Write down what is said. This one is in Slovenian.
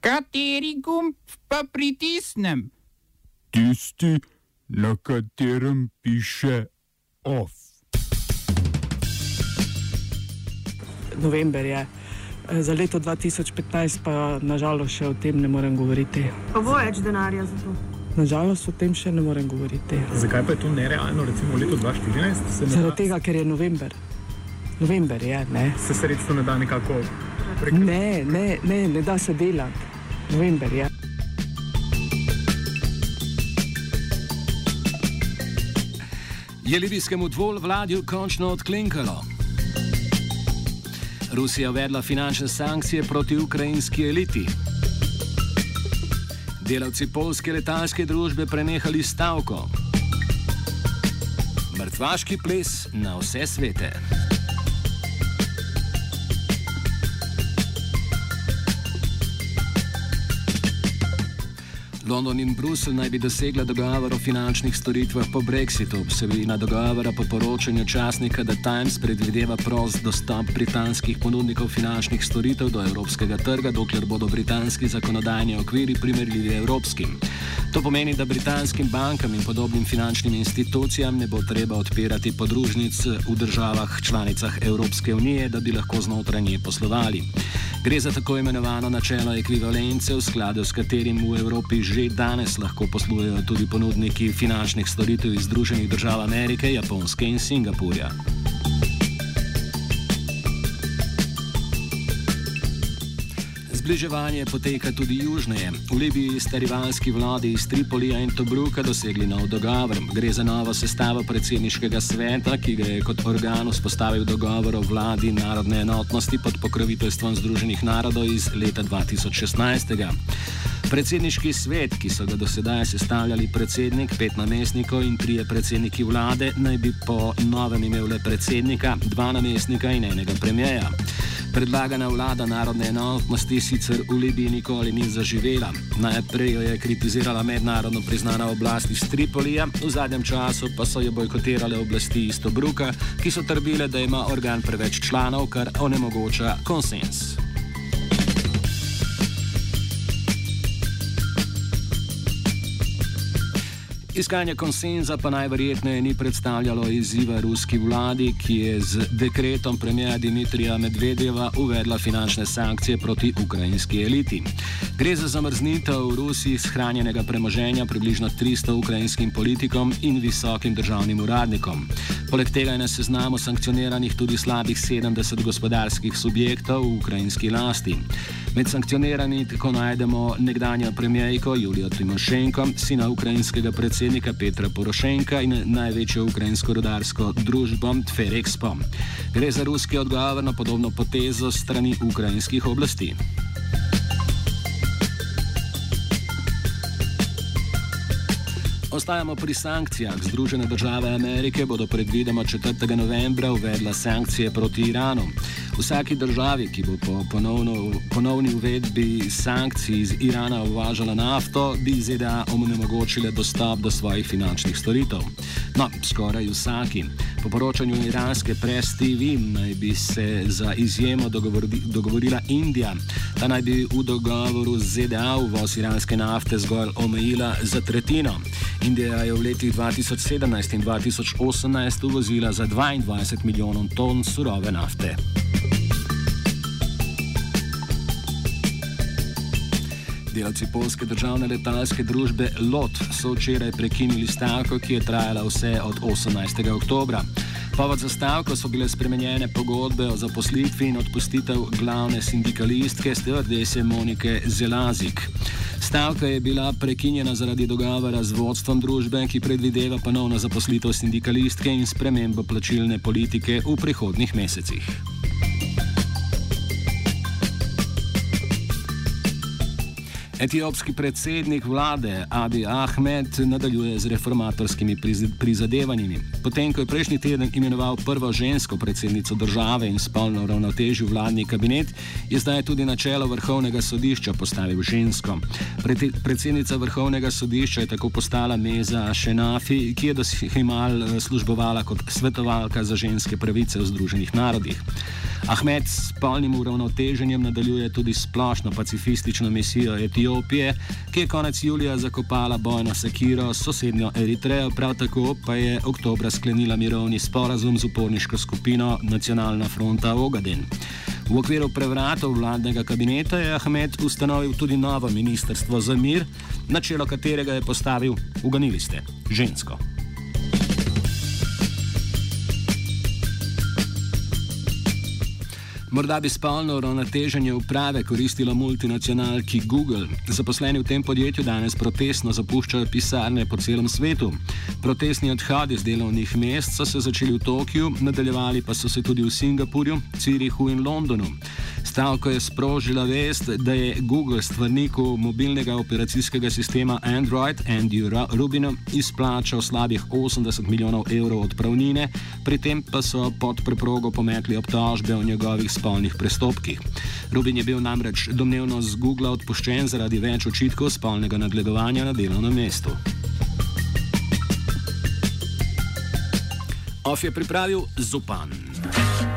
Kateri gumb pa pritisnem? Tisti, na katerem piše OF. November je. Za leto 2015 pa nažalost še o tem ne morem govoriti. Pa bo več denarja za to? Nažalost o tem še ne morem govoriti. Zakaj pa je to nerealno, recimo v letu 2014? Zaradi tega, ker je november. November je, ne. Se sredstvo ne da nekako prek... Ne, ne, ne, ne da se delati. November je. Je libijskemu dvol vladju končno odklinkalo? Rusija uvedla finančne sankcije proti ukrajinski eliti. Delavci polske letalske družbe prenehali stavko. Mrtvaški ples na vse svete. London in Bruselj naj bi dosegla dogovor o finančnih storitvah po brexitu. Vsebina dogovora po poročanju časnika The Times predvideva prost dostop britanskih ponudnikov finančnih storitev do evropskega trga, dokler bodo britanski zakonodajni okviri primerljivi evropskim. To pomeni, da britanskim bankam in podobnim finančnim institucijam ne bo treba odpirati podružnic v državah članicah Evropske unije, da bi lahko znotraj nje poslovali. Gre za tako imenovano načelo ekvivalence, v skladu s katerim v Evropi že danes lahko poslujejo tudi ponudniki finančnih storitev iz Združenih držav Amerike, Japonske in Singapurja. Zbliževanje poteka tudi južneje. V Libiji sta rivalski vladi iz Tripolija in Tobruka dosegli nov dogovor. Gre za novo sestavo predsedniškega sveta, ki ga je kot organ vzpostavil dogovor o vladi narodne enotnosti pod pokroviteljstvom Združenih narodov iz leta 2016. Predsedniški svet, ki so ga do sedaj sestavljali predsednik, pet namestnikov in trije predsedniki vlade, naj bi po novem imel le predsednika, dva namestnika in enega premijeja. Predlagana vlada narodne enotnosti sicer v Libiji nikoli ni zaživela. Najprej jo je kritizirala mednarodno priznana oblast iz Tripolija, v zadnjem času pa so jo bojkotirale oblasti iz Tobruka, ki so trdile, da ima organ preveč članov, kar onemogoča konsens. Iskanje konsenza pa najverjetneje ni predstavljalo izziva ruski vladi, ki je z dekretom premijera Dimitrija Medvedeva uvedla finančne sankcije proti ukrajinski eliti. Gre za zamrznitev v Rusiji shranjenega premoženja približno 300 ukrajinskim politikom in visokim državnim uradnikom. Poleg tega je na seznamu sankcioniranih tudi slabih 70 gospodarskih subjektov v ukrajinski lasti. Med sankcioniranimi tako najdemo nekdanjo premijejko Julijo Timošenko, sina ukrajinskega predsednika Petra Porošenka in največjo ukrajinsko rodarsko družbo Ferexpo. Gre za ruski odgovor na podobno potezo strani ukrajinskih oblasti. Ostajamo pri sankcijah. Združene države Amerike bodo predvidoma 4. novembra uvedla sankcije proti Iranu. Vsaki državi, ki bo po ponovno, ponovni uvedbi sankcij iz Irana uvažala nafto, bi ZDA omogočile dostop do svojih finančnih storitev. No, skoraj vsaki. Po poročanju iranske press TV naj bi se za izjemo dogovori, dogovorila Indija. Ta naj bi v dogovoru z ZDA uvoz iranske nafte zgolj omejila za tretjino. Indija je v letih 2017 in 2018 uvozila za 22 milijonov ton surove nafte. Delavci polske državne letalske družbe LOT so včeraj prekinili stavko, ki je trajala vse od 18. oktobra. Povod za stavko so bile spremenjene pogodbe o zaposlitvi in odpustitev glavne sindikalistke Stevardese Monike Zelazik. Stavka je bila prekinjena zaradi dogovora z vodstvom družbe, ki predvideva ponovno zaposlitev sindikalistke in spremembo plačilne politike v prihodnih mesecih. Etiopski predsednik vlade Abi Ahmed nadaljuje z reformatorskimi prizadevanji. Potem, ko je prejšnji teden imenoval prvo žensko predsednico države in spolno ravnotežil vladni kabinet, je zdaj tudi na čelo vrhovnega sodišča postavil žensko. Predsednica vrhovnega sodišča je tako postala Meza Šenafi, ki je do Himal eh, službovala kot svetovalka za ženske pravice v Združenih narodih. Ahmed s spolnim uravnoteženjem nadaljuje tudi splošno pacifistično misijo Etiopije, ki je konec julija zakopala bojno sekiro s sosednjo Eritrejo, prav tako pa je oktobra sklenila mirovni sporazum z uporniško skupino Nacionalna fronta Ogaden. V okviru prevratov vladnega kabineta je Ahmed ustanovil tudi novo ministrstvo za mir, na čelo katerega je postavil, uganili ste, žensko. Morda bi spolno uravnoteženje uprave koristilo multinacionalki Google. Zaposleni v tem podjetju danes protestno zapuščajo pisarne po celem svetu. Protestni odhodi z delovnih mest so se začeli v Tokiu, nadaljevali pa so se tudi v Singapurju, Cirihu in Londonu. Stavko je sprožila vest, da je Google stvarniku mobilnega operacijskega sistema Android, Andy Rubino, izplačal slabih 80 milijonov evrov odpravnine, pri tem pa so pod preprogo pometli obtožbe o njegovih spolnih prestopkih. Rubin je bil namreč domnevno z Google odpuščen zaradi več očitkov spolnega nadlegovanja na delovnem mestu. Of je pripravil Zupan.